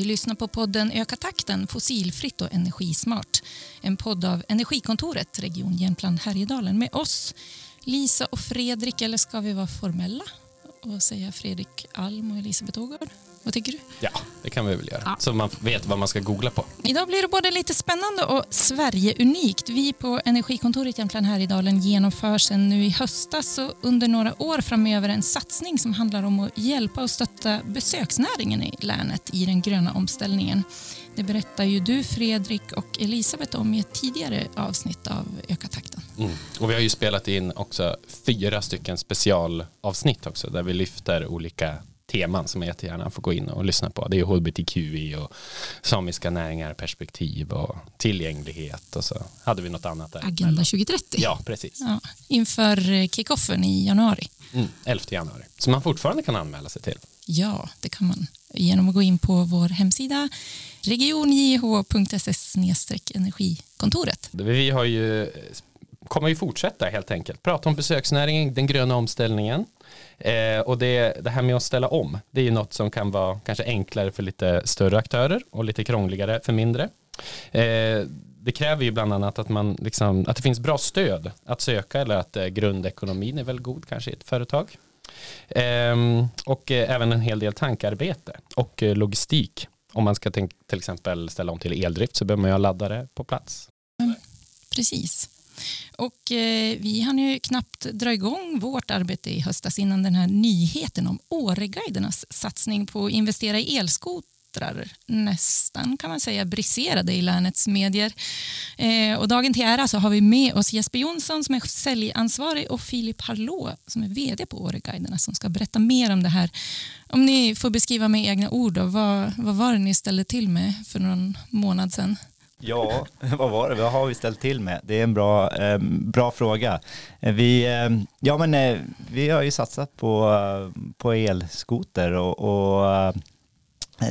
Du lyssnar på podden Öka takten fossilfritt och energismart. En podd av Energikontoret, Region Jämtland Härjedalen med oss Lisa och Fredrik, eller ska vi vara formella och säga Fredrik Alm och Elisabeth Ågård? Vad tycker du? Ja, det kan vi väl göra. Ja. Så man vet vad man ska googla på. Idag blir det både lite spännande och Sverige-unikt. Vi på Energikontoret Jämtland Härjedalen genomför sedan nu i höstas och under några år framöver en satsning som handlar om att hjälpa och stötta besöksnäringen i länet i den gröna omställningen. Det berättar ju du Fredrik och Elisabeth om i ett tidigare avsnitt av Öka takten. Mm. Och vi har ju spelat in också fyra stycken specialavsnitt också där vi lyfter olika teman som jag jättegärna får gå in och lyssna på. Det är hbtqi och samiska näringar, perspektiv och tillgänglighet och så hade vi något annat där. Agenda 2030. Ja, precis. Ja, inför eh, kickoffen i januari. Mm, 11 januari. Så man fortfarande kan anmäla sig till. Ja, det kan man genom att gå in på vår hemsida regionjh.se energikontoret. Vi har ju, kommer ju fortsätta helt enkelt. Prata om besöksnäringen, den gröna omställningen. Eh, och det, det här med att ställa om, det är ju något som kan vara kanske enklare för lite större aktörer och lite krångligare för mindre. Eh, det kräver ju bland annat att, man liksom, att det finns bra stöd att söka eller att eh, grundekonomin är väl god kanske i ett företag. Ehm, och eh, även en hel del tankarbete och eh, logistik. Om man ska tänk, till exempel ställa om till eldrift så behöver man ju ha laddare på plats. Precis. Och eh, vi hann ju knappt dra igång vårt arbete i höstas innan den här nyheten om Åreguidernas satsning på att investera i elskotrar nästan kan man säga briserade i länets medier. Eh, och dagen till ära så har vi med oss Jesper Jonsson som är säljansvarig och Filip Harlå som är vd på Åreguiderna som ska berätta mer om det här. Om ni får beskriva med egna ord, då, vad, vad var det ni ställde till med för någon månad sedan? Ja, vad var det? Vad har vi ställt till med? Det är en bra, eh, bra fråga. Eh, vi, eh, ja, men, eh, vi har ju satsat på, eh, på elskoter och, och eh,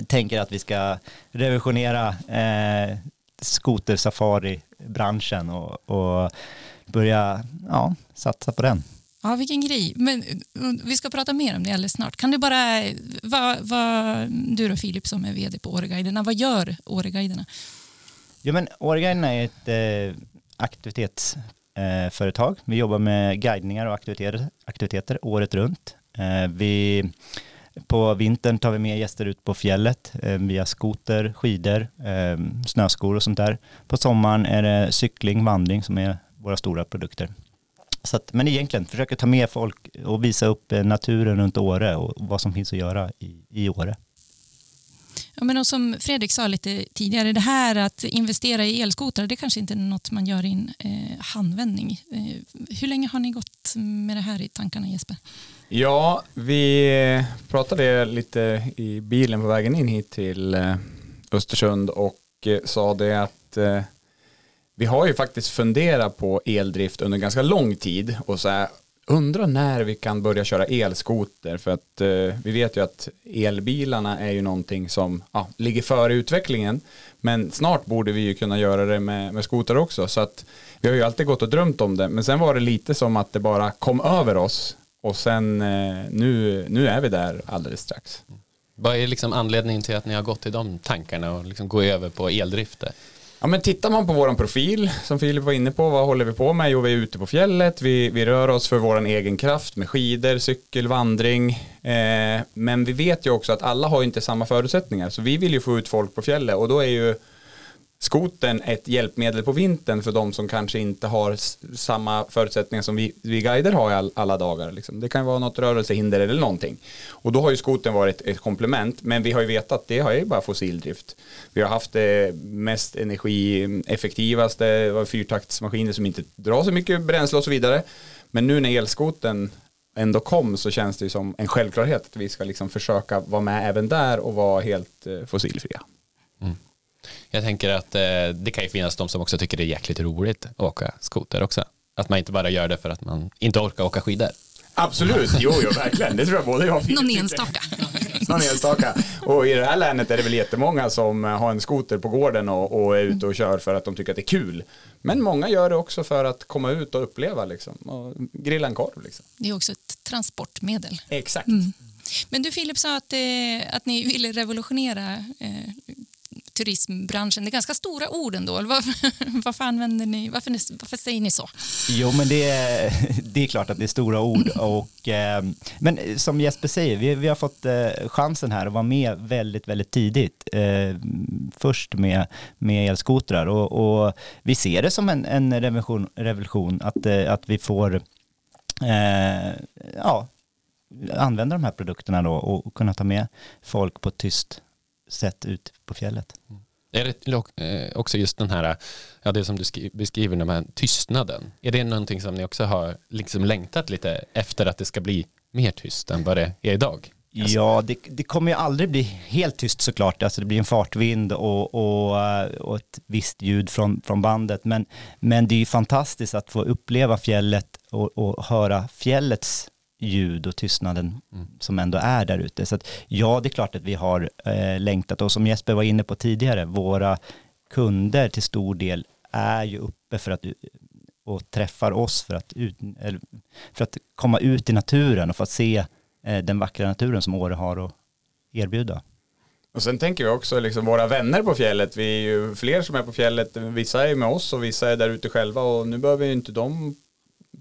tänker att vi ska revisionera eh, skotersafari-branschen och, och börja ja, satsa på den. Ja, vilken grej. Men eh, vi ska prata mer om det alldeles snart. Kan du bara, vad, vad, du då Filip som är vd på Åreguiderna, vad gör Åreguiderna? Ja, men Årguiden är ett eh, aktivitetsföretag. Vi jobbar med guidningar och aktiviteter, aktiviteter året runt. Eh, vi, på vintern tar vi med gäster ut på fjället eh, via skoter, skidor, eh, snöskor och sånt där. På sommaren är det cykling, vandring som är våra stora produkter. Så att, men egentligen försöka ta med folk och visa upp eh, naturen runt Åre och vad som finns att göra i, i Åre. Ja, men och som Fredrik sa lite tidigare, det här att investera i elskotrar, det kanske inte är något man gör i en eh, handvändning. Eh, hur länge har ni gått med det här i tankarna Jesper? Ja, vi pratade lite i bilen på vägen in hit till eh, Östersund och eh, sa det att eh, vi har ju faktiskt funderat på eldrift under ganska lång tid och så här, undrar när vi kan börja köra elskoter för att eh, vi vet ju att elbilarna är ju någonting som ja, ligger före utvecklingen men snart borde vi ju kunna göra det med, med skoter också så att vi har ju alltid gått och drömt om det men sen var det lite som att det bara kom över oss och sen eh, nu, nu är vi där alldeles strax. Vad är liksom anledningen till att ni har gått i de tankarna och liksom gå över på eldrifter? Ja men tittar man på våran profil som Filip var inne på, vad håller vi på med? Jo vi är ute på fjället, vi, vi rör oss för våran egen kraft med skidor, cykel, vandring. Eh, men vi vet ju också att alla har inte samma förutsättningar så vi vill ju få ut folk på fjället och då är ju skoten ett hjälpmedel på vintern för de som kanske inte har samma förutsättningar som vi, vi guider har i all, alla dagar. Liksom. Det kan vara något rörelsehinder eller någonting. Och då har ju skoten varit ett komplement, men vi har ju vetat att det har ju bara fossildrift. Vi har haft det mest energieffektivaste, fyrtaktsmaskiner som inte drar så mycket bränsle och så vidare. Men nu när elskoten ändå kom så känns det ju som en självklarhet att vi ska liksom försöka vara med även där och vara helt eh, fossilfria. fossilfria. Jag tänker att eh, det kan ju finnas de som också tycker det är jäkligt roligt att åka skoter också. Att man inte bara gör det för att man inte orkar åka skidor. Absolut, jo, jo verkligen. Det tror jag både jag och Någon enstaka. Någon enstaka. Och i det här länet är det väl jättemånga som eh, har en skoter på gården och, och är ute och kör för att de tycker att det är kul. Men många gör det också för att komma ut och uppleva liksom. Och grilla en korv liksom. Det är också ett transportmedel. Exakt. Mm. Men du Filip sa att, eh, att ni ville revolutionera eh, turismbranschen. Det är ganska stora ord ändå. Varför, varför använder ni, varför, varför säger ni så? Jo, men det är, det är klart att det är stora ord. Och, eh, men som Jesper säger, vi, vi har fått eh, chansen här att vara med väldigt, väldigt tidigt. Eh, först med, med elskotrar och, och, vi ser det som en, en revolution, revolution att, eh, att vi får eh, ja, använda de här produkterna då och kunna ta med folk på ett tyst sätt ut på fjället. Mm. Är det eh, också just den här, ja det som du beskriver, den här tystnaden. Är det någonting som ni också har liksom längtat lite efter att det ska bli mer tyst än vad det är idag? Alltså. Ja, det, det, kommer ju aldrig bli helt tyst såklart. Alltså det blir en fartvind och, och, eh, och ett visst ljud från, från bandet. Men, men det är ju fantastiskt att få uppleva fjället och, och höra fjällets ljud och tystnaden mm. som ändå är där ute. Så att, ja, det är klart att vi har eh, längtat och som Jesper var inne på tidigare, våra kunder till stor del är ju uppe för att och träffar oss för att, ut, för att komma ut i naturen och få se eh, den vackra naturen som Åre har att erbjuda. Och sen tänker vi också liksom våra vänner på fjället. Vi är ju fler som är på fjället. Vissa är med oss och vissa är där ute själva och nu behöver ju inte de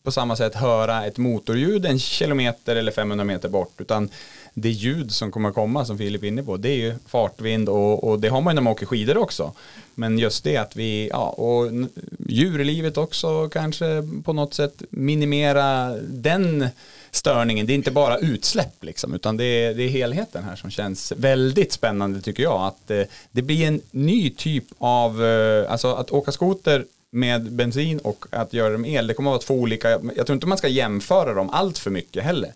på samma sätt höra ett motorljud en kilometer eller 500 meter bort utan det ljud som kommer komma som Filip är inne på det är ju fartvind och, och det har man ju när man åker skidor också. Men just det att vi ja och djurlivet också kanske på något sätt minimera den störningen. Det är inte bara utsläpp liksom utan det är, det är helheten här som känns väldigt spännande tycker jag. Att eh, det blir en ny typ av eh, alltså att åka skoter med bensin och att göra det med el, det kommer att vara två olika, jag tror inte man ska jämföra dem allt för mycket heller.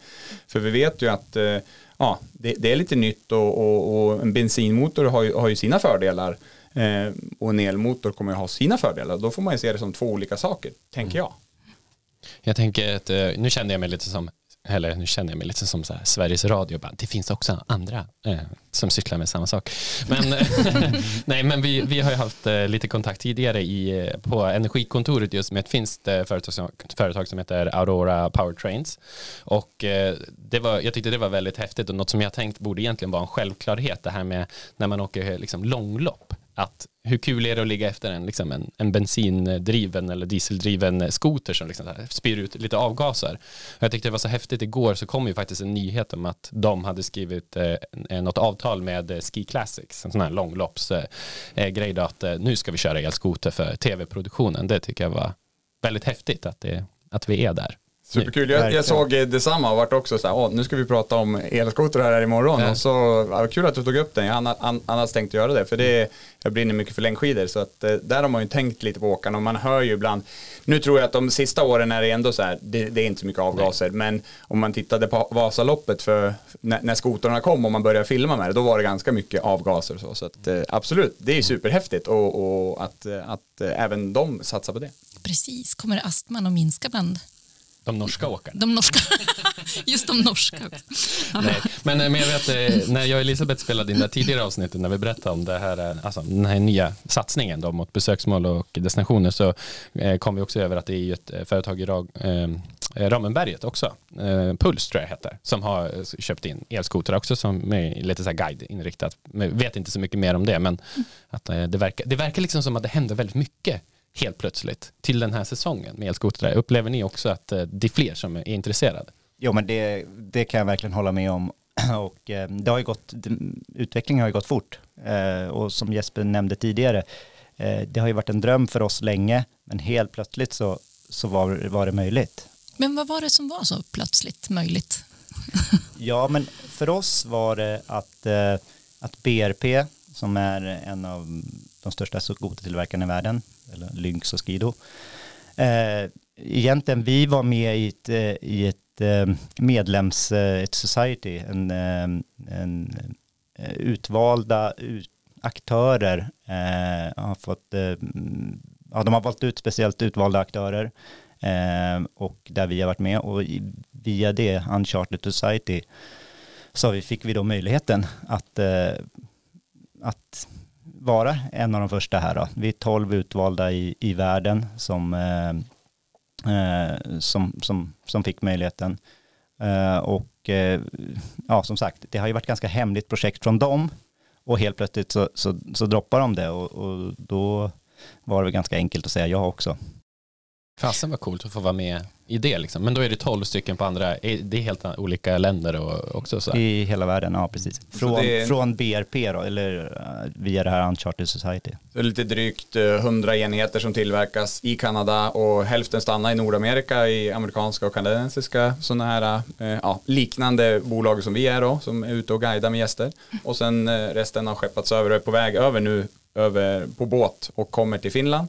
För vi vet ju att eh, ja, det, det är lite nytt och, och, och, en bensinmotor har ju, har ju sina fördelar eh, och en elmotor kommer att ha sina fördelar. Då får man ju se det som två olika saker, tänker jag. Jag tänker att, eh, nu kände jag mig lite som eller nu känner jag mig lite som så här, Sveriges Radio, bara, det finns också andra eh, som cyklar med samma sak. Men, nej, men vi, vi har ju haft eh, lite kontakt tidigare i, eh, på Energikontoret just med ett finskt eh, företag, som, företag som heter Aurora Powertrains. Och eh, det var, jag tyckte det var väldigt häftigt och något som jag tänkt borde egentligen vara en självklarhet, det här med när man åker eh, liksom, långlopp att hur kul är det att ligga efter en, liksom en, en bensindriven eller dieseldriven skoter som liksom spyr ut lite avgaser. Jag tyckte det var så häftigt, igår så kom ju faktiskt en nyhet om att de hade skrivit eh, något avtal med eh, Ski Classics, en sån här långloppsgrej eh, eh då, att eh, nu ska vi köra elskoter för tv-produktionen. Det tycker jag var väldigt häftigt att, det, att vi är där. Superkul, jag, jag såg detsamma och vart också så här, nu ska vi prata om elskotrar här imorgon. Ja. och så, ja, kul att du tog upp den, jag har annars tänkt göra det för det, jag brinner mycket för längdskidor. Så att eh, där har man ju tänkt lite på åkarna. Och man hör ju ibland, nu tror jag att de sista åren är det ändå så här, det, det är inte så mycket avgaser. Nej. men om man tittade på Vasaloppet för när, när skotrarna kom och man började filma med det, då var det ganska mycket avgaser och så, så att eh, absolut, det är superhäftigt. Och, och att, att även de satsar på det. Precis, kommer astman att minska bland de norska åkarna. De norska. Just de norska. Nej, men, men jag vet, eh, när jag och Elisabeth spelade in det tidigare avsnittet när vi berättade om det här, eh, alltså, den här nya satsningen då, mot besöksmål och destinationer så eh, kom vi också över att det är ett företag i Rag, eh, Ramenberget också, eh, Puls tror jag heter, som har köpt in elskotrar också som är lite så här guide-inriktat. Vet inte så mycket mer om det, men att, eh, det, verkar, det verkar liksom som att det händer väldigt mycket helt plötsligt till den här säsongen med elskotrar. Upplever ni också att eh, det är fler som är intresserade? Jo, men det, det kan jag verkligen hålla med om. Och eh, det har ju gått, utvecklingen har ju gått fort. Eh, och som Jesper nämnde tidigare, det har ju varit en dröm för oss länge, men helt plötsligt så, så var, var det möjligt. Men vad var det som var så plötsligt möjligt? ja, men för oss var det att, att BRP, som är en av de största skotertillverkarna i världen, eller Lynx och Skido. Eh, egentligen, vi var med i ett, eh, i ett eh, medlems, eh, ett society, en, en utvalda ut, aktörer eh, har fått, eh, ja, de har valt ut speciellt utvalda aktörer eh, och där vi har varit med och via det, Uncharted Society, så fick vi då möjligheten att, att vara en av de första här då. Vi är tolv utvalda i, i världen som, eh, eh, som, som, som fick möjligheten. Eh, och eh, ja, som sagt, det har ju varit ganska hemligt projekt från dem och helt plötsligt så, så, så droppar de det och, och då var det ganska enkelt att säga ja också. Fasen var coolt att få vara med i det liksom. Men då är det tolv stycken på andra, det är helt olika länder och också så. I hela världen, ja precis. Från, är- från BRP då, eller eh, via det här Uncharted Society. Det är lite drygt eh, 100 enheter som tillverkas i Kanada och hälften stannar i Nordamerika i amerikanska och kanadensiska sådana här eh, ja, liknande bolag som vi är då som är ute och guidar med gäster och sen eh, resten har skeppats över och är på väg över nu över på båt och kommer till Finland.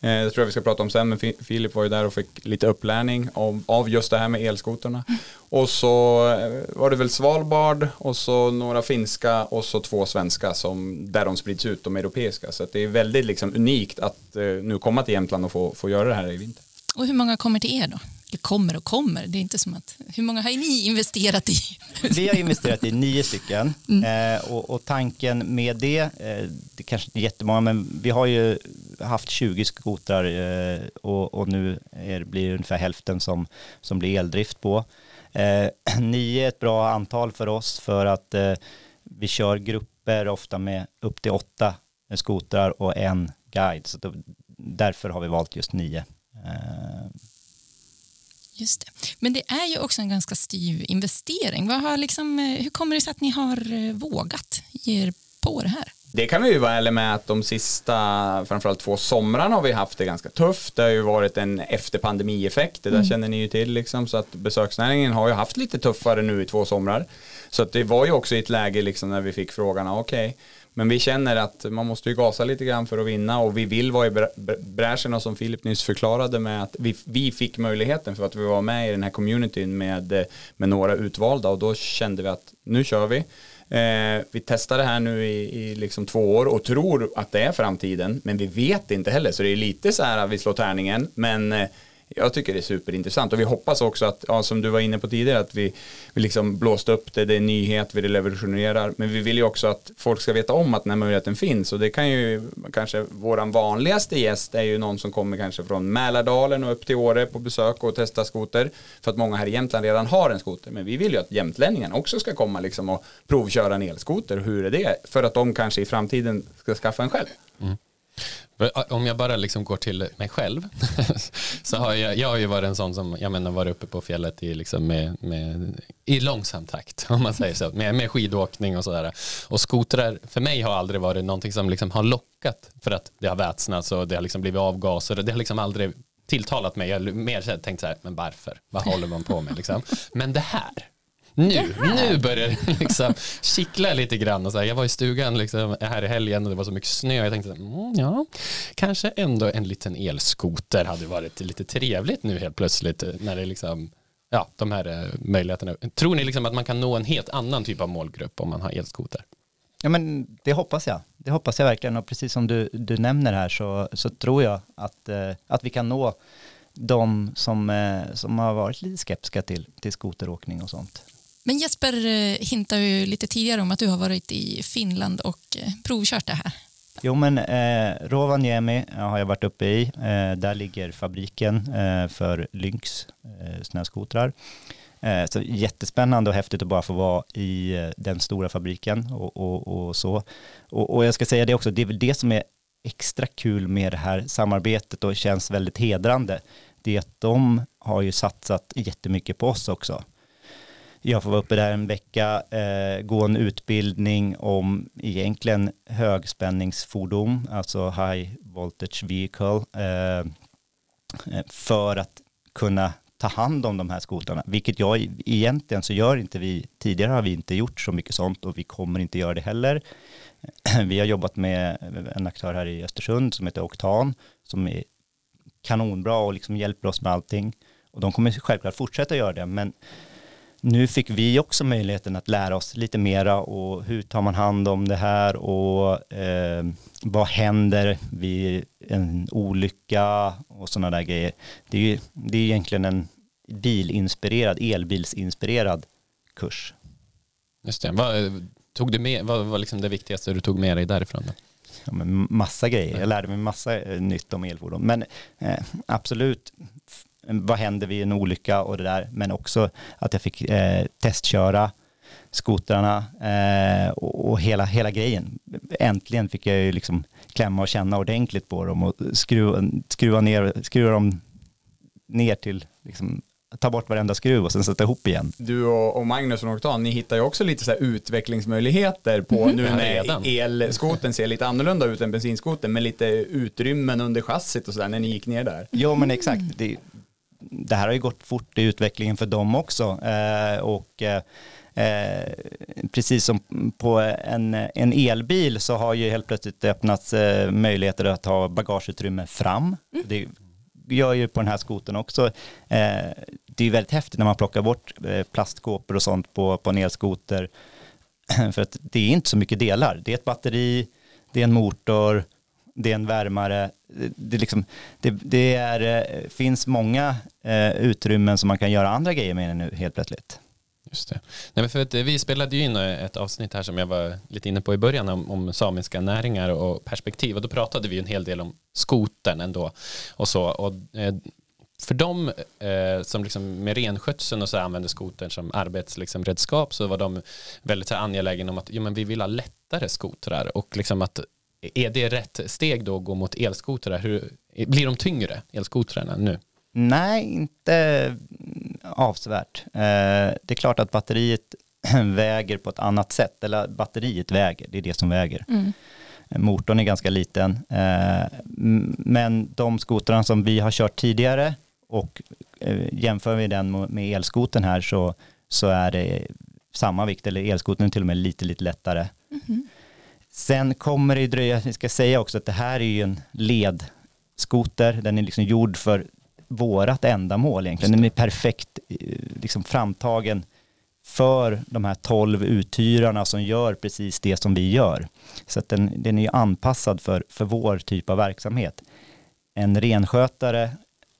Eh, det tror jag vi ska prata om sen men Fi- Filip var ju där och fick lite upplärning av, av just det här med elskoterna. Och så eh, var det väl Svalbard och så några finska och så två svenska som där de sprids ut, de europeiska. Så att det är väldigt liksom unikt att eh, nu komma till Jämtland och få, få göra det här i vinter. Och hur många kommer till er då? Eller kommer och kommer, det är inte som att... Hur många har ni investerat i? Vi har investerat i nio stycken eh, och, och tanken med det, eh, det kanske inte är jättemånga, men vi har ju haft 20 skotrar eh, och, och nu är, blir det ungefär hälften som, som blir eldrift på. Eh, nio är ett bra antal för oss för att eh, vi kör grupper ofta med upp till åtta skotrar och en guide. Så då, därför har vi valt just nio. Eh, Just det. Men det är ju också en ganska styv investering. Vad har liksom, eh, hur kommer det sig att ni har eh, vågat ge er på det här? Det kan vi ju vara ärliga med att de sista, framförallt två somrarna har vi haft det ganska tufft. Det har ju varit en efterpandemieffekt, det där känner ni ju till liksom. Så att besöksnäringen har ju haft lite tuffare nu i två somrar. Så att det var ju också i ett läge liksom när vi fick frågan, okej, men vi känner att man måste ju gasa lite grann för att vinna och vi vill vara i brä- brä- bräschen och som Filip nyss förklarade med att vi, vi fick möjligheten för att vi var med i den här communityn med, med några utvalda och då kände vi att nu kör vi. Eh, vi testar det här nu i, i liksom två år och tror att det är framtiden men vi vet inte heller. Så det är lite så här att vi slår tärningen men eh, jag tycker det är superintressant. Och vi hoppas också att, ja, som du var inne på tidigare, att vi, vi liksom blåste upp det, det är nyhet, vi revolutionerar, men vi vill ju också att folk ska veta om att den här möjligheten finns. Och det kan ju kanske våran vanligaste gäst är ju någon som kommer kanske från Mälardalen och upp till Åre på besök och testa skoter. För att många här i Jämtland redan har en skoter, men vi vill ju att jämtlänningarna också ska komma liksom och provköra en elskoter, hur är det? För att de kanske i framtiden ska skaffa en själv. Mm. Om jag bara liksom går till mig själv så har jag, jag har ju varit en sån som jag menar varit uppe på fjället i, liksom med, med, i långsam takt om man säger så med, med skidåkning och sådär. Och skotrar för mig har aldrig varit någonting som liksom har lockat för att det har vätsnats och det har liksom blivit avgaser det har liksom aldrig tilltalat mig. Jag har mer tänkt så här men varför? Vad håller man på med? liksom. Men det här nu, nu börjar det liksom kittla lite grann. Och så här, jag var i stugan liksom, här i helgen och det var så mycket snö. Jag tänkte, mm, ja, kanske ändå en liten elskoter hade varit lite trevligt nu helt plötsligt när det liksom, ja, de här eh, möjligheterna. Tror ni liksom att man kan nå en helt annan typ av målgrupp om man har elskoter? Ja men det hoppas jag. Det hoppas jag verkligen och precis som du, du nämner här så, så tror jag att, eh, att vi kan nå de som, eh, som har varit lite skeptiska till, till skoteråkning och sånt. Men Jesper eh, hintade ju lite tidigare om att du har varit i Finland och eh, provkört det här. Jo men eh, Rovaniemi har jag varit uppe i. Eh, där ligger fabriken eh, för Lynx eh, snöskotrar. Eh, så jättespännande och häftigt att bara få vara i eh, den stora fabriken och, och, och så. Och, och jag ska säga det också, det är väl det som är extra kul med det här samarbetet och känns väldigt hedrande. Det är att de har ju satsat jättemycket på oss också. Jag får vara uppe där en vecka, eh, gå en utbildning om egentligen högspänningsfordon, alltså high voltage vehicle, eh, eh för att kunna ta hand om de här skotrarna, vilket jag egentligen så gör inte vi, tidigare har vi inte gjort så mycket sånt och vi kommer inte göra det heller. Vi har jobbat med en aktör här i Östersund som heter Oktan, som är kanonbra och liksom hjälper oss med allting. Och de kommer självklart fortsätta göra det, men nu fick vi också möjligheten att lära oss lite mera och hur tar man hand om det här och eh, vad händer vid en olycka och sådana där grejer. Det är ju det är egentligen en bilinspirerad, elbilsinspirerad kurs. Just det. Vad, tog du med, vad var liksom det viktigaste du tog med dig därifrån? Då? Ja, massa grejer, jag lärde mig massa eh, nytt om elfordon. Men eh, absolut, vad händer vid en olycka och det där, men också att jag fick eh, testköra skotrarna eh, och, och, hela, hela grejen. Äntligen fick jag ju liksom klämma och känna ordentligt på dem och skruva, skruva, ner, skruva dem ner till liksom, ta bort varenda skruv och sen sätta ihop igen. Du och, och Magnus och Noctan, ni hittar ju också lite så utvecklingsmöjligheter på mm. nu när elskoten ser lite annorlunda ut än bensinskoten med lite utrymmen under chassit och sådär när ni gick ner där. Jo men exakt, det, det här har ju gått fort i utvecklingen för dem också eh, och eh, Eh, precis som på en, en elbil så har ju helt plötsligt öppnats eh, möjligheter att ha bagageutrymme fram. Mm. Det gör ju på den här skoten också. Eh, det är väldigt häftigt när man plockar bort eh, plastkåpor och sånt på, på en elskoter. För att det är inte så mycket delar. Det är ett batteri, det är en motor, det är en värmare. Det, liksom, det, det är, eh, finns många eh, utrymmen som man kan göra andra grejer med nu helt plötsligt. Just det. Nej, för att eh, vi spelade ju in eh, ett avsnitt här som jag var lite inne på i början om, om samiska näringar och perspektiv och då pratade vi en hel del om skoten ändå och så och eh, för dem eh, som liksom med renskötseln och så använder skotern som arbetsredskap liksom, så var de väldigt angelägna om att jo, men vi vill ha lättare skotrar och liksom att är det rätt steg då att gå mot elskotrar? Hur, blir de tyngre elskotrarna nu? Nej, inte avsevärt. Eh, det är klart att batteriet väger på ett annat sätt, eller batteriet väger, det är det som väger. Mm. Motorn är ganska liten, eh, men de skotrarna som vi har kört tidigare och eh, jämför vi den med elskoten här så, så är det samma vikt, eller elskoten till och med lite, lite lättare. Mm. Sen kommer det dröja, vi ska säga också att det här är ju en ledskoter, den är liksom gjord för vårat ändamål egentligen. Den är perfekt eh, liksom framtagen för de här tolv uthyrarna som gör precis det som vi gör. Så att den, den är ju anpassad för, för vår typ av verksamhet. En renskötare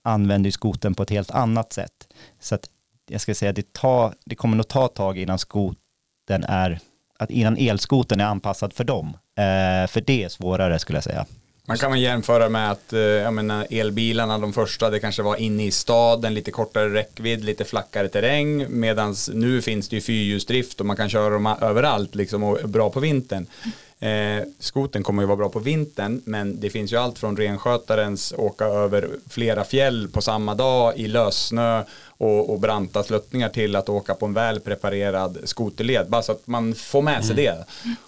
använder ju skoten på ett helt annat sätt. Så att jag ska säga det, tar, det kommer nog ta tag innan skoten är, att innan elskoten är anpassad för dem. Eh, för det är svårare skulle jag säga. Man kan väl jämföra med att eh, jag menar, elbilarna, de första, det kanske var inne i staden, lite kortare räckvidd, lite flackare terräng, medan nu finns det ju fyrhjulsdrift och man kan köra dem överallt liksom, och bra på vintern. Eh, skoten kommer ju vara bra på vintern men det finns ju allt från renskötarens åka över flera fjäll på samma dag i lössnö och, och branta sluttningar till att åka på en väl preparerad skoterled. Bara så att man får med sig mm. det.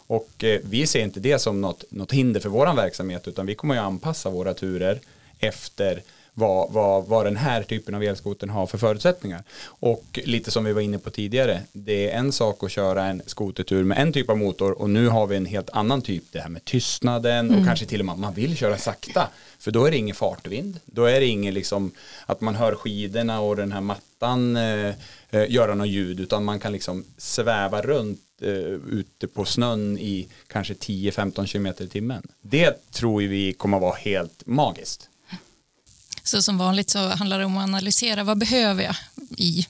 Och eh, vi ser inte det som något, något hinder för vår verksamhet utan vi kommer ju anpassa våra turer efter vad, vad, vad den här typen av elskoten har för förutsättningar. Och lite som vi var inne på tidigare, det är en sak att köra en skotertur med en typ av motor och nu har vi en helt annan typ, det här med tystnaden mm. och kanske till och med att man vill köra sakta. För då är det ingen fartvind, då är det ingen liksom att man hör skidorna och den här mattan eh, eh göra något ljud utan man kan liksom sväva runt eh, ute på snön i kanske 10-15 km i timmen. Det tror vi kommer att vara helt magiskt. Så som vanligt så handlar det om att analysera vad behöver jag i,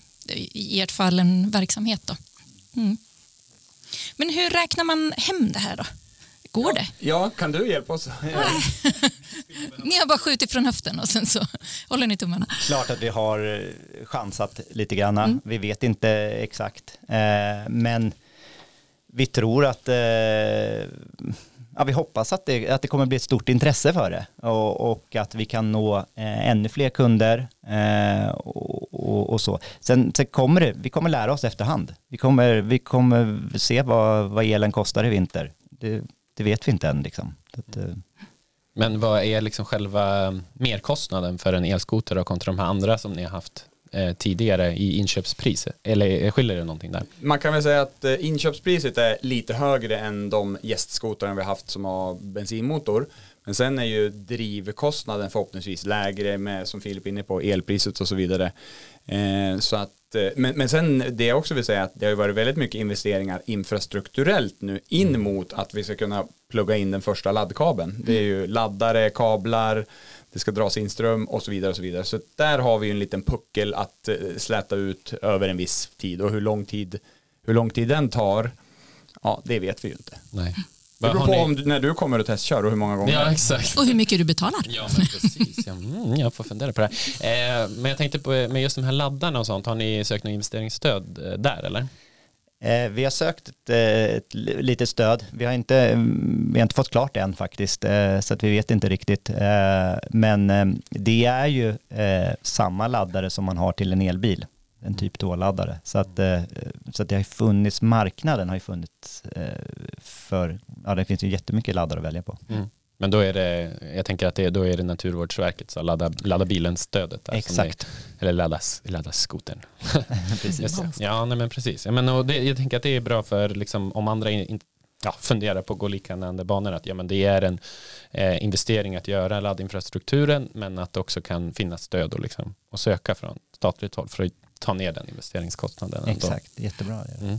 i ert fall en verksamhet. Då. Mm. Men hur räknar man hem det här då? Går det? Ja, kan du hjälpa oss? ni har bara skjutit från höften och sen så håller ni tummarna. Klart att vi har eh, chansat lite grann. Mm. Vi vet inte exakt. Eh, men vi tror att eh, ja, vi hoppas att det, att det kommer bli ett stort intresse för det och, och att vi kan nå eh, ännu fler kunder eh, och, och, och, så. Sen, sen, kommer det, vi kommer lära oss efterhand. Vi kommer, vi kommer se vad, vad elen kostar i vinter. Det, det vet vi inte än liksom. Att, eh. Men vad är liksom själva merkostnaden för en elskoter kontra de här andra som ni har haft tidigare i inköpspriset? Eller skiljer det någonting där? Man kan väl säga att eh, inköpspriset är lite högre än de gästskotrarna vi haft som har bensinmotor. Men sen är ju drivkostnaden förhoppningsvis lägre med, som Filip är inne på, elpriset och så vidare. Eh, så att, eh, men, men sen det jag också vill säga att det har varit väldigt mycket investeringar infrastrukturellt nu in mm. mot att vi ska kunna plugga in den första laddkabeln. Det är ju laddare, kablar, det ska dras in ström och så vidare och så vidare. Så där har vi en liten puckel att eh, släta ut över en viss tid och hur lång tid, hur lång tid den tar, ja det vet vi ju inte. Nej. Det beror på om när du kommer och testkör och hur många gånger. Ja, exakt. Och hur mycket du betalar. Ja, men precis. Ja, mm, jag får fundera på det. här. Eh, men jag tänkte på med just de här laddarna och sånt. Har ni sökt något investeringsstöd eh, där eller? Eh, vi har sökt ett, eh, ett litet stöd. Vi har inte, mm, vi har inte fått klart det än faktiskt, eh, så att vi vet inte riktigt. Eh, men eh, det är ju eh, samma laddare som man har till en elbil, en typ 2-laddare. Så att, eh, så att det har funnits, marknaden har ju funnits eh, för, ja det finns ju jättemycket laddare att välja på. Mm. Men då är det, jag tänker att det, då är det Naturvårdsverket, så ladda, ladda bilen-stödet. Exakt, Ni, eller ladda, ladda skotern. precis. Det. Ja, nej, men precis. Ja, men, och det, jag tänker att det är bra för liksom, om andra in, ja, funderar på att gå liknande banor, att ja, men det är en eh, investering att göra laddinfrastrukturen, men att det också kan finnas stöd och, liksom, och söka från statligt håll för att ta ner den investeringskostnaden. ändå. Exakt, jättebra. Mm.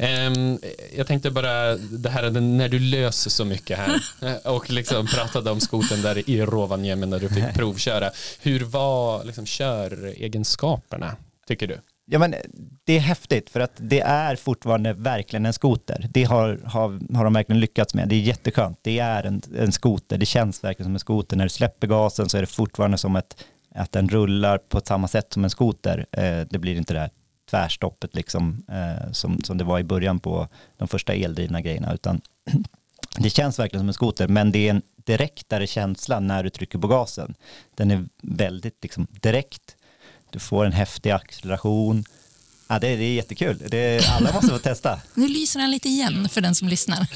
Ehm, jag tänkte bara, det här är när du löser så mycket här och liksom pratade om skoten där i Rovaniemi när du fick provköra. Hur var liksom köregenskaperna, tycker du? Ja men det är häftigt för att det är fortfarande verkligen en skoter. Det har, har, har de verkligen lyckats med. Det är jätteskönt. Det är en, en skoter. Det känns verkligen som en skoter. När du släpper gasen så är det fortfarande som ett, att den rullar på samma sätt som en skoter. Eh, det blir inte det här tvärstoppet liksom eh, som, som det var i början på de första eldrivna grejerna utan det känns verkligen som en skoter men det är en direktare känsla när du trycker på gasen. Den är väldigt liksom direkt du får en häftig acceleration. Ja, det, det är jättekul. Det, alla måste få testa. Nu lyser den lite igen för den som lyssnar.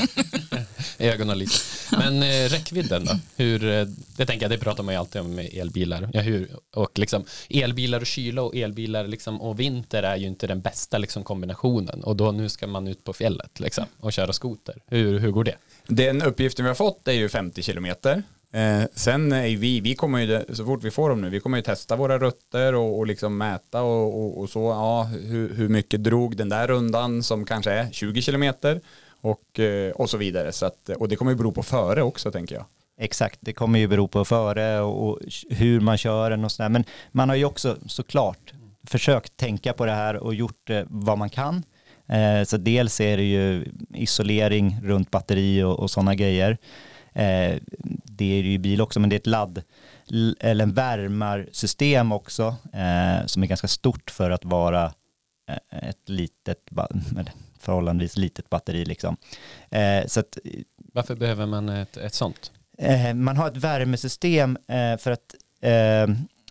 Ögonen lite. Men eh, räckvidden då? Hur, eh, det tänker jag, det pratar man ju alltid om med elbilar. Ja, hur, och liksom, elbilar och kyla och elbilar liksom, och vinter är ju inte den bästa liksom, kombinationen. Och då nu ska man ut på fjället liksom, och köra skoter. Hur, hur går det? Den uppgiften vi har fått är ju 50 kilometer. Eh, sen är vi, vi kommer ju, så fort vi får dem nu, vi kommer ju testa våra rötter och, och liksom mäta och, och, och så, ja, hur, hur mycket drog den där rundan som kanske är 20 kilometer och, eh, och så vidare. Så att, och det kommer ju bero på före också tänker jag. Exakt, det kommer ju bero på före och, och hur man kör den och sådär. Men man har ju också såklart försökt tänka på det här och gjort eh, vad man kan. Eh, så dels är det ju isolering runt batteri och, och sådana grejer. Eh, det är ju bil också, men det är ett ladd eller en värmarsystem också eh, som är ganska stort för att vara eh, ett litet, förhållandevis litet batteri liksom. Eh, så att Varför behöver man ett, ett sånt? Eh, man har ett värmesystem eh, för att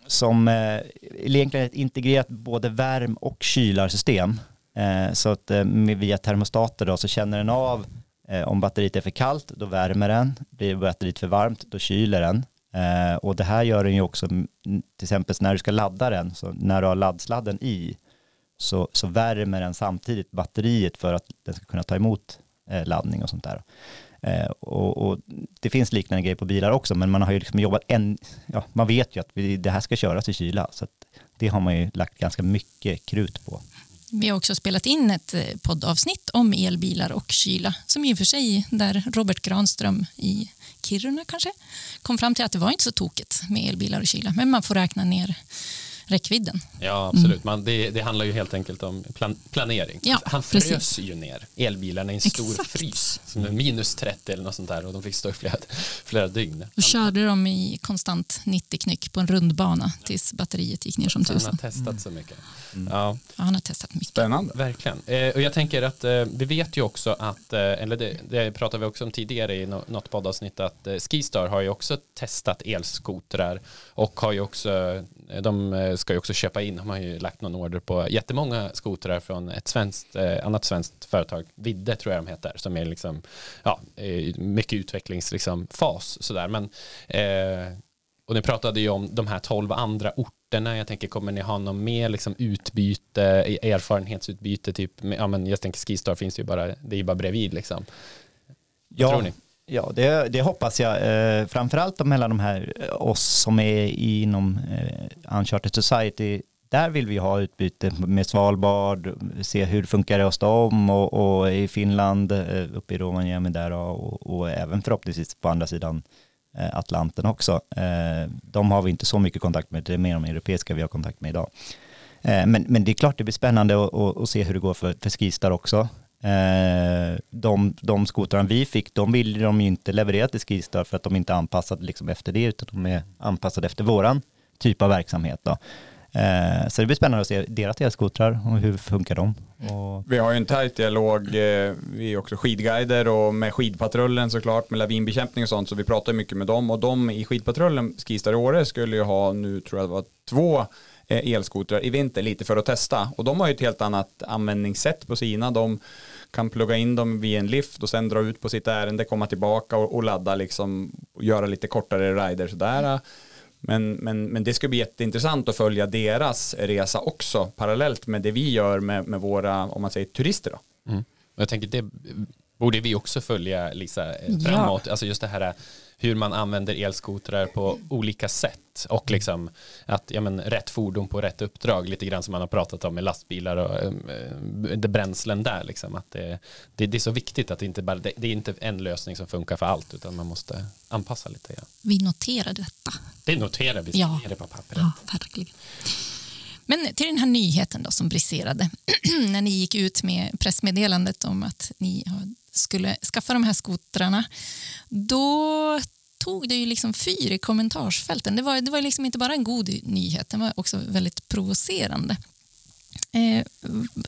som eh, egentligen ett integrerat både värm och kylarsystem. Så att via termostater då, så känner den av Eh, om batteriet är för kallt, då värmer den. Blir batteriet för varmt, då kyler den. Eh, och det här gör den ju också, till exempel när du ska ladda den, så när du har laddsladden i, så, så värmer den samtidigt batteriet för att den ska kunna ta emot eh, laddning och sånt där. Och, och det finns liknande grejer på bilar också, men man har ju liksom jobbat en, ja, man vet ju att vi, det här ska köras i kyla, så att det har man ju lagt ganska mycket krut på. Vi har också spelat in ett eh, poddavsnitt om elbilar och kyla som i och för sig där Robert Granström i Kiruna kanske kom fram till att det var inte så tokigt med elbilar och kyla men man får räkna ner räckvidden. Ja, absolut. Man, det, det handlar ju helt enkelt om plan, planering. Ja, Han frös precis. ju ner elbilarna i en stor Exakt. frys som är minus 30 eller något sånt där och de fick stå i flera, flera dygn. Då körde de i konstant 90 knyck på en rundbana tills batteriet gick ner som Han har tusan. testat så mycket. Mm. Ja, Ja, han har testat mycket. Spännande. verkligen. Eh, och jag tänker att eh, vi vet ju också att, eh, eller det, det pratade vi också om tidigare i nå- något poddavsnitt, att eh, Skistar har ju också testat elskotrar och har ju också, de eh, ska ju också köpa in, de har ju lagt någon order på jättemånga skotrar från ett svenskt, eh, annat svenskt företag, Vidde tror jag de heter, som är liksom, ja, eh, mycket utvecklingsfas liksom, fas, sådär, men eh, och ni pratade ju om de här tolv andra orterna. Jag tänker, kommer ni ha någon mer liksom, utbyte, erfarenhetsutbyte? Typ, ja, men jag tänker Skistar finns ju bara, det är ju bara bredvid liksom. Vad tror ni? Ja, det, det hoppas jag. Eh, framförallt mellan de här, eh, oss som är inom eh, Uncharted Society, där vill vi ha utbyte med Svalbard, se hur det funkar hos dem och, och i Finland, eh, uppe i Rovaniemi där och, och även förhoppningsvis på andra sidan eh, Atlanten också. Eh, de har vi inte så mycket kontakt med, det är mer de europeiska vi har kontakt med idag. Eh, men, men det är klart det blir spännande att, att se hur det går för, för Skistar också. Eh, de, de skotrarna vi fick, de ville de ju inte leverera till Skistar för att de inte är anpassade liksom efter det, utan de är anpassade efter våran typ av verksamhet. Då. Eh, så det blir spännande att se deras elskotrar och hur funkar de. Och... Vi har ju en tajt dialog, eh, vi är också skidguider och med skidpatrullen såklart, med lavinbekämpning och sånt, så vi pratar mycket med dem och de i skidpatrullen, Skistar i Åre, skulle ju ha nu tror jag det var två eh, elskotrar i vinter lite för att testa och de har ju ett helt annat användningssätt på sina. De kan plugga in dem vid en lift och sen dra ut på sitt ärende, komma tillbaka och, och ladda liksom och göra lite kortare rider sådär. Men, men, men det ska bli jätteintressant att följa deras resa också parallellt med det vi gör med, med våra, om man säger turister då. Mm. Jag tänker det borde vi också följa Lisa framåt, ja. alltså just det här hur man använder elskotrar på olika sätt och liksom att ja, men, rätt fordon på rätt uppdrag lite grann som man har pratat om med lastbilar och äh, det bränslen där liksom att det, det, det, är så viktigt att det inte bara det, det, är inte en lösning som funkar för allt utan man måste anpassa lite. Ja. Vi noterar detta. Det noterar vi, ja. det på pappret. Ja, verkligen. Men till den här nyheten då som briserade när ni gick ut med pressmeddelandet om att ni skulle skaffa de här skotrarna. Då tog det ju liksom fyr i kommentarsfälten. Det var, det var liksom inte bara en god nyhet, den var också väldigt provocerande. Eh,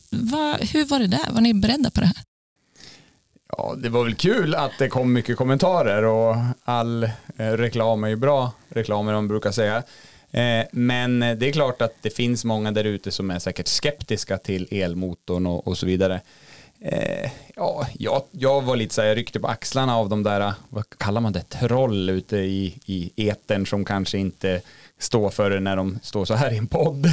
va, hur var det där? Var ni beredda på det här? Ja, det var väl kul att det kom mycket kommentarer och all eh, reklam är ju bra reklam, man brukar säga. Eh, men det är klart att det finns många där ute som är säkert skeptiska till elmotorn och, och så vidare. Eh, ja, jag, jag var lite så här, jag ryckte på axlarna av de där, vad kallar man det, troll ute i, i etern som kanske inte står för det när de står så här i en podd.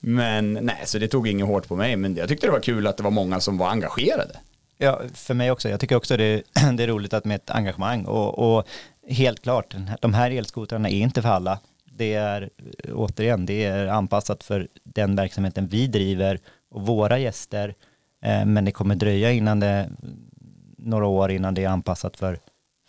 Men nej, så det tog inget hårt på mig, men jag tyckte det var kul att det var många som var engagerade. Ja, för mig också. Jag tycker också det, det är roligt att med ett engagemang och, och helt klart, de här elskotrarna är inte för alla det är återigen, det är anpassat för den verksamheten vi driver och våra gäster. Eh, men det kommer dröja innan det, några år innan det är anpassat för,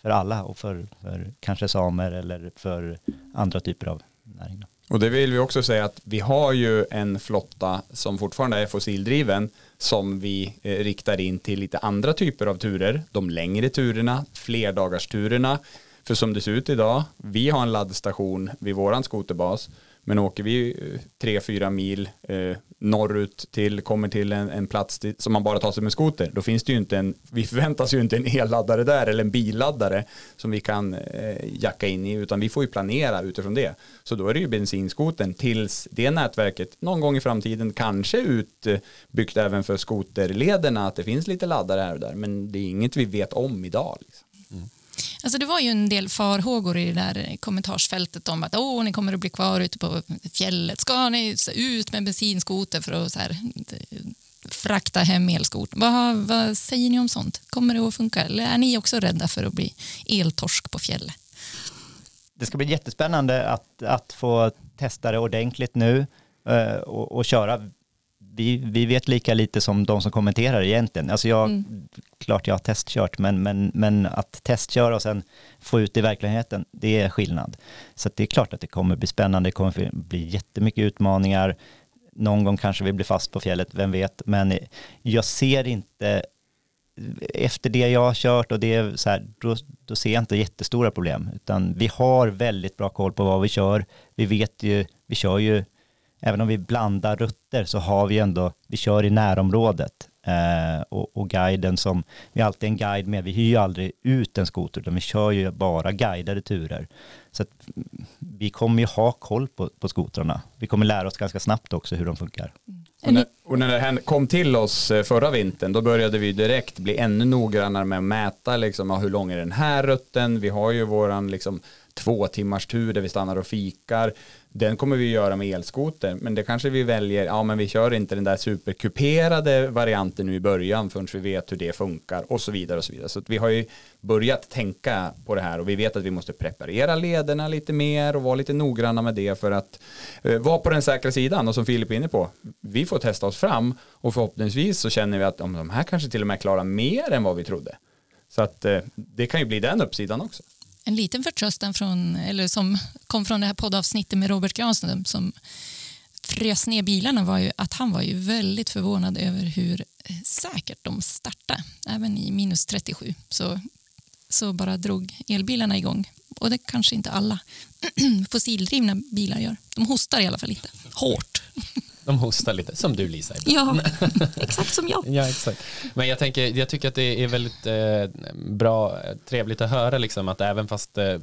för alla och för, för kanske samer eller för andra typer av näringar. Och det vill vi också säga att vi har ju en flotta som fortfarande är fossildriven som vi eh, riktar in till lite andra typer av turer. De längre turerna, flerdagarsturerna. för som det ser ut idag, vi har en laddstation vid våran skoterbas, men åker vi eh, tre, fyra mil eh, norrut till, kommer till en, en plats till, som man bara tar sig med skoter, då finns det ju inte en, vi förväntas ju inte en elladdare där eller en billaddare som vi kan eh, jacka in i, utan vi får ju planera utifrån det. Så då är det ju bensinskoten tills det nätverket någon gång i framtiden kanske utbyggt även för skoterlederna, att det finns lite laddare här och där, men det är inget vi vet om idag. Liksom. Alltså det var ju en del farhågor i det där kommentarsfältet om att Åh, ni kommer att bli kvar ute på fjället. Ska ni ut med bensinskoter för att så här, frakta hem elskot? Vad, vad säger ni om sånt? Kommer det att funka? Eller är ni också rädda för att bli eltorsk på fjället? Det ska bli jättespännande att, att få testa det ordentligt nu eh, och, och köra vi, vi vet lika lite som de som kommenterar egentligen. Alltså jag, mm. klart jag har testkört, men, men, men att testköra och sen få ut det i verkligheten, det är skillnad. Så det är klart att det kommer bli spännande, det kommer bli jättemycket utmaningar. Någon gång kanske vi blir fast på fjället, vem vet. Men jag ser inte, efter det jag har kört och det är så här, då, då ser jag inte jättestora problem. Utan vi har väldigt bra koll på vad vi kör. Vi vet ju, vi kör ju även om vi blandar rutter så har vi ändå, vi kör i närområdet. Eh, och, och, guiden som, vi har alltid en guide med, vi hyr ju aldrig ut en skoter utan vi kör ju bara guidade turer. Så att mm, vi kommer ju ha koll på, på skotrarna. Vi kommer lära oss ganska snabbt också hur de funkar. Mm. Och när, och när det kom till oss eh, förra vintern, då började vi direkt bli ännu noggrannare med att mäta liksom, hur lång är den här rutten. Vi har ju våran liksom, två timmars tur där vi stannar och fikar. Den kommer vi göra med elskoter, men det kanske vi väljer, ja men vi kör inte den där superkuperade varianten nu i början förrän vi vet hur det funkar och så vidare och så vidare. Så vi har ju börjat tänka på det här och vi vet att vi måste preparera lederna lite mer och vara lite noggranna med det för att eh, vara på den säkra sidan och som Filip är inne på, vi får testa oss fram och förhoppningsvis så känner vi att om de här kanske till och med klarar mer än vad vi trodde. Så att eh, det kan ju bli den uppsidan också en liten förtröstan från, eller som kom från det här poddavsnittet med Robert Granström som frös ner bilarna var ju att han var ju väldigt förvånad över hur eh, säkert de startade. även i minus 37. Så, så bara drog elbilarna igång. Och det kanske inte alla fossildrivna bilar gör. De hostar i alla fall lite. Hårt. De hostar lite, som du Lisa. ibland. Ja, exakt som jag. Ja, exakt. Men jag, tänker, jag tycker att det är väldigt eh, bra, trevligt att höra liksom att även fast eh,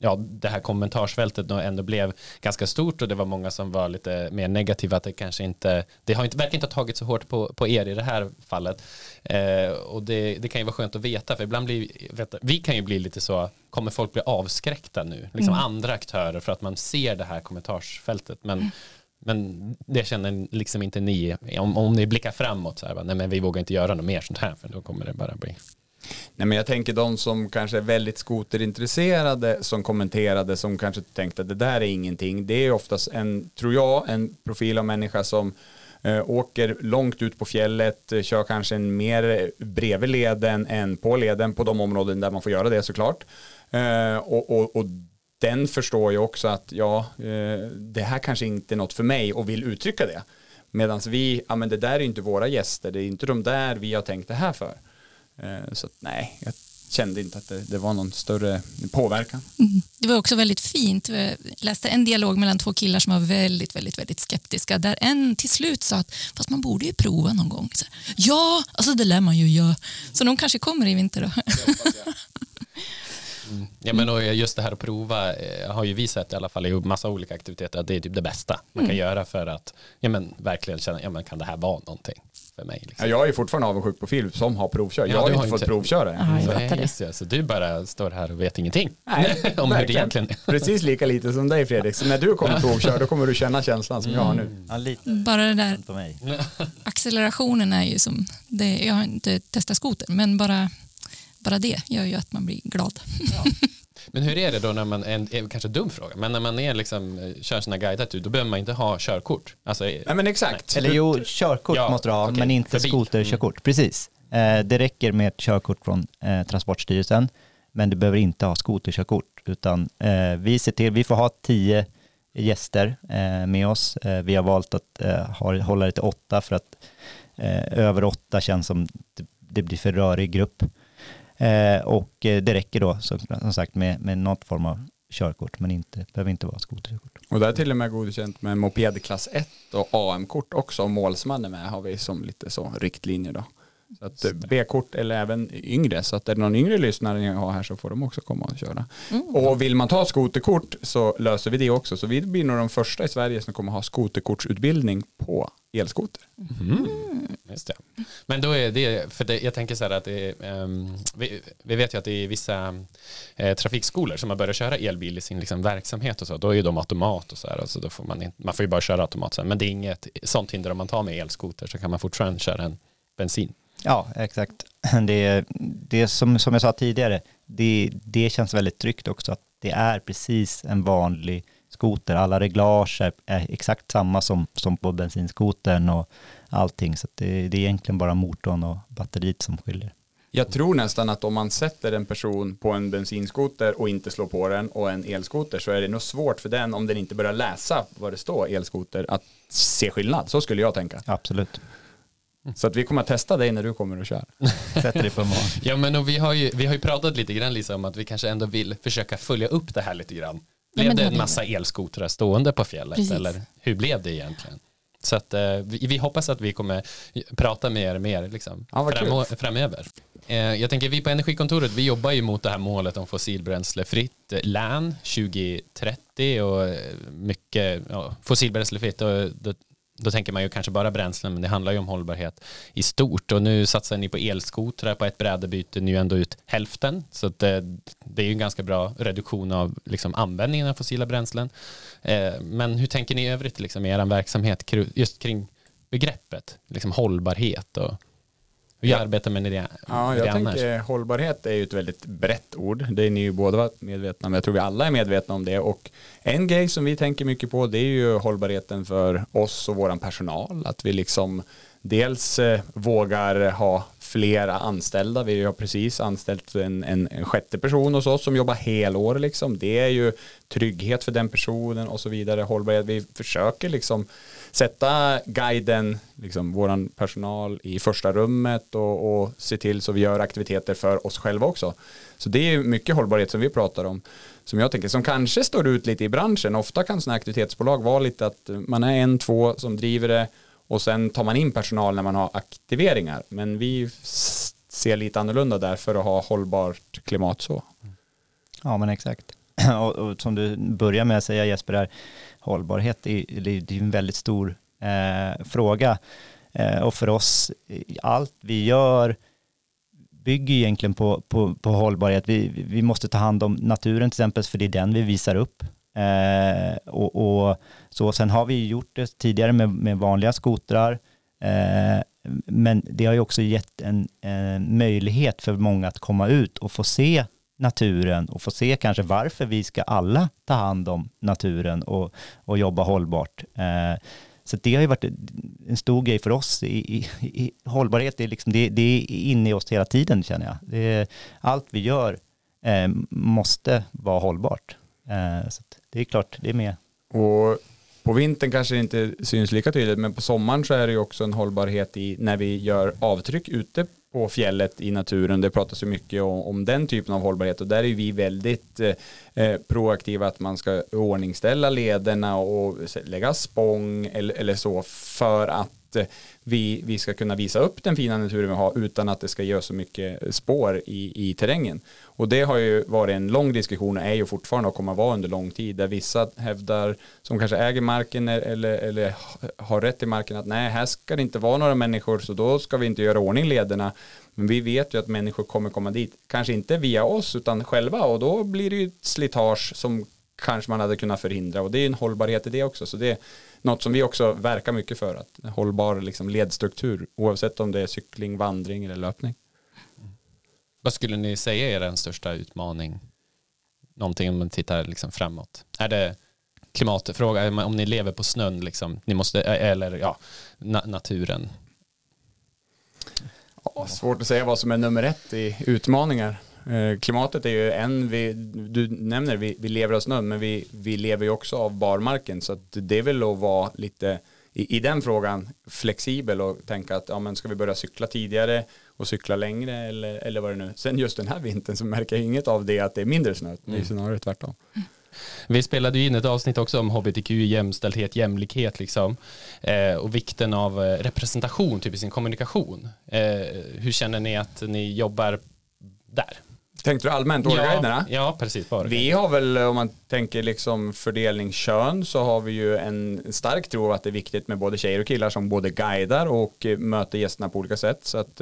ja, det här kommentarsfältet ändå blev ganska stort och det var många som var lite mer negativa att det kanske inte, det har inte, verkar inte ha tagit så hårt på, på er i det här fallet. Eh, och det, det kan ju vara skönt att veta, för ibland blir, vet, vi kan ju bli lite så, kommer folk bli avskräckta nu, liksom Mm. andra aktörer för att man ser det här kommentarsfältet, men Mm men det känner liksom inte ni, om, om ni blickar framåt så här, nej men vi vågar inte göra något mer sånt här för då kommer det bara bli. Nej men jag tänker de som kanske är väldigt skoterintresserade som kommenterade som kanske tänkte att det där är ingenting. Det är oftast en, tror jag, en profil av människa som eh, åker långt ut på fjället, eh, kör kanske en mer bredvid leden än på leden på de områden där man får göra det såklart. Eh, och, och, och den förstår ju också att ja, eh, det här kanske inte är något för mig och vill uttrycka det. Medan vi, ja men det där är inte våra gäster, det är inte de där vi har tänkt det här för. Eh, Så att, nej, jag kände inte att det, det var någon större påverkan. Det var också väldigt fint. Jag läste en dialog mellan två killar som var väldigt, väldigt, väldigt skeptiska. Där en till slut sa att fast man borde ju prova någon gång. Så, ja, alltså det lär man ju göra. Så de kanske kommer i vinter då. Ja men och just det här att prova eh, har ju vi sett i alla fall i massa olika aktiviteter att det är typ det bästa man kan göra för att ja men verkligen känna, ja men kan det här vara någonting för mig liksom. Ja, jag är fortfarande avundsjuk på Filip som har provkört. Ja, jag har ju har inte fått inte- provköra än. Jag Så, just det, så du bara står här och vet ingenting Nej, om hur det egentligen är. Precis lika lite som dig Fredrik. Så när du kommer provköra då kommer du känna känslan som jag har nu. Ja, lite Bara det där accelerationen är ju som, det, jag har inte testat skoter, men bara, bara det gör ju att man blir glad. Men hur är det då när man, en, en kanske dum fråga, men när man är liksom, eh, kör sina guidat ut, då behöver man inte ha körkort. Alltså, Nej men exakt. Eller jo, körkort Ja, måste du ha, okej, men inte skoterkörkort. Precis. Eh, det räcker med ett körkort från eh, Transportstyrelsen, men du behöver inte ha skoterkörkort. Utan eh, vi ser till, vi får ha tio gäster eh, med oss. Eh, vi har valt att eh, ha, hålla det till åtta för att eh, över åtta känns som det, det blir för rörig grupp. Eh, och eh, det räcker då som, som sagt med, med något form av körkort, men inte, behöver inte vara skoterkörkort. Och det är till och med godkänt med mopedklass 1 och AM-kort också. Och målsman är med har vi som lite så riktlinjer då. Så att eh, B-kort eller även yngre. Så att är det någon yngre lyssnare ni har här så får de också komma och köra. Och vill man ta skoterkort så löser vi det också. Så vi blir nog de första i Sverige som kommer ha skoterkortsutbildning på elskoter. Just det. Men då är det, för det, jag tänker så här att det ehm, vi, vi vet ju att det är vissa eh, trafikskolor som har börjat köra elbil i sin liksom, verksamhet och så, då är ju de automat och så här, alltså då får man, in, man får ju bara köra automat sen, men det är inget sånt hinder om man tar med elskoter så kan man fortfarande köra en bensin. Ja, exakt. Det, det som, som jag sa tidigare, det, det känns väldigt tryggt också att det är precis en vanlig skoter. Alla reglage är, är exakt samma som, som på bensinskotern och allting. Så det, det är egentligen bara motorn och batteriet som skiljer. Jag tror nästan att om man sätter en person på en bensinskoter och inte slår på den och en elskoter så är det nog svårt för den om den inte börjar läsa vad det står elskoter att se skillnad. Så skulle jag tänka. Absolut. Så att vi kommer att testa dig när du kommer och kör. Sätter det på morgon. Ja men och vi har ju, vi har ju pratat lite grann Lisa om att vi kanske ändå vill försöka följa upp det här lite grann. Ja, Blev men det det en massa elskotrar stående på fjället Precis. eller hur blev det egentligen? Så att eh, vi, vi hoppas att vi kommer prata med er mer liksom, Ja, vad framo- framöver. Eh, jag tänker vi på Energikontoret, vi jobbar ju mot det här målet om fossilbränslefritt eh, län 2030 och mycket ja, fossilbränslefritt och då, då tänker man ju kanske bara bränslen men det handlar ju om hållbarhet i stort. Och nu satsar ni på elskotrar på ett bräde byter ni ju ändå ut hälften. Så att det, det är ju en ganska bra reduktion av liksom användningen av fossila bränslen. Eh, men hur tänker ni i övrigt liksom, i er verksamhet just kring begreppet liksom hållbarhet och hur Ja. arbetar med det, Ja, jag det annars? tänker hållbarhet är ju ett väldigt brett ord. Det är ni ju båda medvetna om. Jag tror vi alla är medvetna om det. Och en grej som vi tänker mycket på det är ju hållbarheten för oss och våran personal. Att vi liksom dels eh, vågar ha flera anställda. Vi har precis anställt en, en, en sjätte person hos oss som jobbar helår. Liksom. Det är ju trygghet för den personen och så vidare. Hållbarhet. Vi försöker liksom sätta guiden, liksom vår personal i första rummet och, och se till så vi gör aktiviteter för oss själva också. Så det är mycket hållbarhet som vi pratar om som jag tänker som kanske står ut lite i branschen. Ofta kan sådana aktivitetsbolag vara lite att man är en, två som driver det och sen tar man in personal när man har aktiveringar. Men vi ser lite annorlunda där för att ha hållbart klimat så. Ja men exakt. Och, och som du börjar med att säga Jesper, där, hållbarhet är, det är en väldigt stor eh, fråga. Eh, och för oss, allt vi gör bygger egentligen på, på, på hållbarhet. Vi, vi måste ta hand om naturen till exempel, för det är den vi visar upp. Eh, och, och, så sen har vi gjort det tidigare med, med vanliga skotrar. Eh, men det har ju också gett en, en, möjlighet för många att komma ut och få se naturen och få se kanske varför vi ska alla ta hand om naturen och, och jobba hållbart. Eh, så det har ju varit en stor grej för oss. I, i, i hållbarhet är, liksom, det, det, är inne i oss hela tiden känner jag. Det, allt vi gör eh, måste vara hållbart. Eh, så det är klart, det är med. Och på vintern kanske det inte syns lika tydligt, men på sommaren så är det ju också en hållbarhet i när vi gör avtryck ute på fjället i naturen. Det pratas ju mycket om, om den typen av hållbarhet och där är vi väldigt eh, eh proaktiva att man ska ordningställa lederna och lägga spång eller, eller så för att att eh, vi, vi ska kunna visa upp den fina naturen vi har utan att det ska ge så mycket spår i, i terrängen. Och det har ju varit en lång diskussion och är ju fortfarande och kommer att vara under lång tid där vissa hävdar som kanske äger marken eller, eller har rätt i marken att nej här ska det inte vara några människor så då ska vi inte göra ordning lederna. Men vi vet ju att människor kommer komma dit, kanske inte via oss utan själva och då blir det ju ett slitage som kanske man hade kunnat förhindra och det är en hållbarhet i det också så det är något som vi också verkar mycket för att hållbar liksom ledstruktur oavsett om det är cykling, vandring eller löpning. Vad skulle ni säga är den största utmaning? Någonting om man tittar liksom framåt. Är det klimatfråga, om ni lever på snön, liksom, ni måste, eller ja, na naturen? Ja, svårt att säga vad som är nummer ett i utmaningar. Eh, klimatet är ju en, vi, du nämner vi, vi lever av snön, men vi, vi lever ju också av barmarken, så att det är väl att vara lite i, i den frågan flexibel och tänka att ja, men ska vi börja cykla tidigare och cykla längre eller, eller vad det nu Sen just den här vintern så märker jag inget av det att det är mindre snö. Det är mm. snarare tvärtom. Vi spelade ju in ett avsnitt också om hbtq, jämställdhet, jämlikhet liksom. Eh, och vikten av eh, representation typ i sin kommunikation. Eh, hur känner ni att ni jobbar där? Tänkte du allmänt Årguiderna? Ja, ja, precis. Bara. Vi har väl, om man tänker liksom fördelning kön, så har vi ju en stark tro att det är viktigt med både tjejer och killar som både guidar och möter gästerna på olika sätt. Så att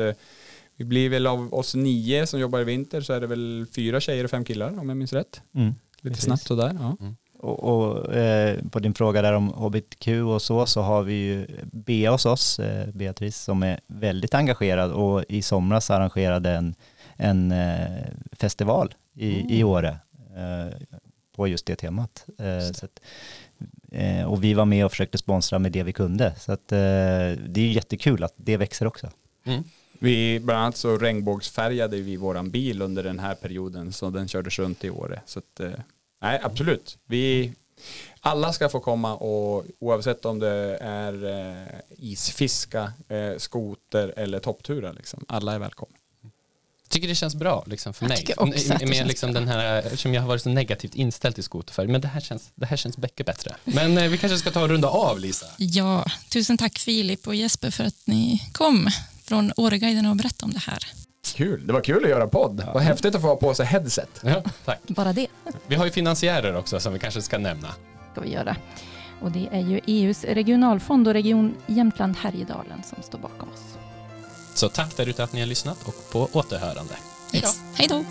vi blir väl av oss nio som jobbar i vinter så är det väl fyra tjejer och fem killar om jag minns rätt. Mm, Lite precis. snabbt sådär. Ja. Mm. Och, och eh, på din fråga där om hbtq och så, så har vi ju Bea hos oss, eh, Beatrice, som är väldigt engagerad och i somras arrangerade en, en eh, festival i, mm. i Åre eh, på just det temat. Eh, så att, eh, och vi var med och försökte sponsra med det vi kunde. Så att, det är jättekul att det växer också. Mm. Vi, bland annat så regnbågsfärgade vi våran bil under den här perioden så den kördes runt i Åre. Så att, eh, nej, absolut. Vi, alla ska få komma och oavsett om det är eh, isfiska, eh, skoter eller toppturer, liksom, alla är välkomna. Jag tycker det känns bra liksom, för mig. Med liksom den här, eftersom jag har varit så negativt inställd till skoterfärg. Men det här känns, det här känns mycket bättre. Men eh, vi kanske ska ta och runda av Lisa. Ja, tusen tack Filip och Jesper för att ni kom från Åreguiden och berätta om det här. Kul, det var kul att göra podd. Ja. Vad häftigt att få ha på sig headset. Ja, tack. Bara det. Vi har ju finansiärer också som vi kanske ska nämna. ska vi göra. Och det är ju EUs regionalfond och Region Jämtland Härjedalen som står bakom oss. Så tack där ute att ni har lyssnat och på återhörande. Yes. Hej då.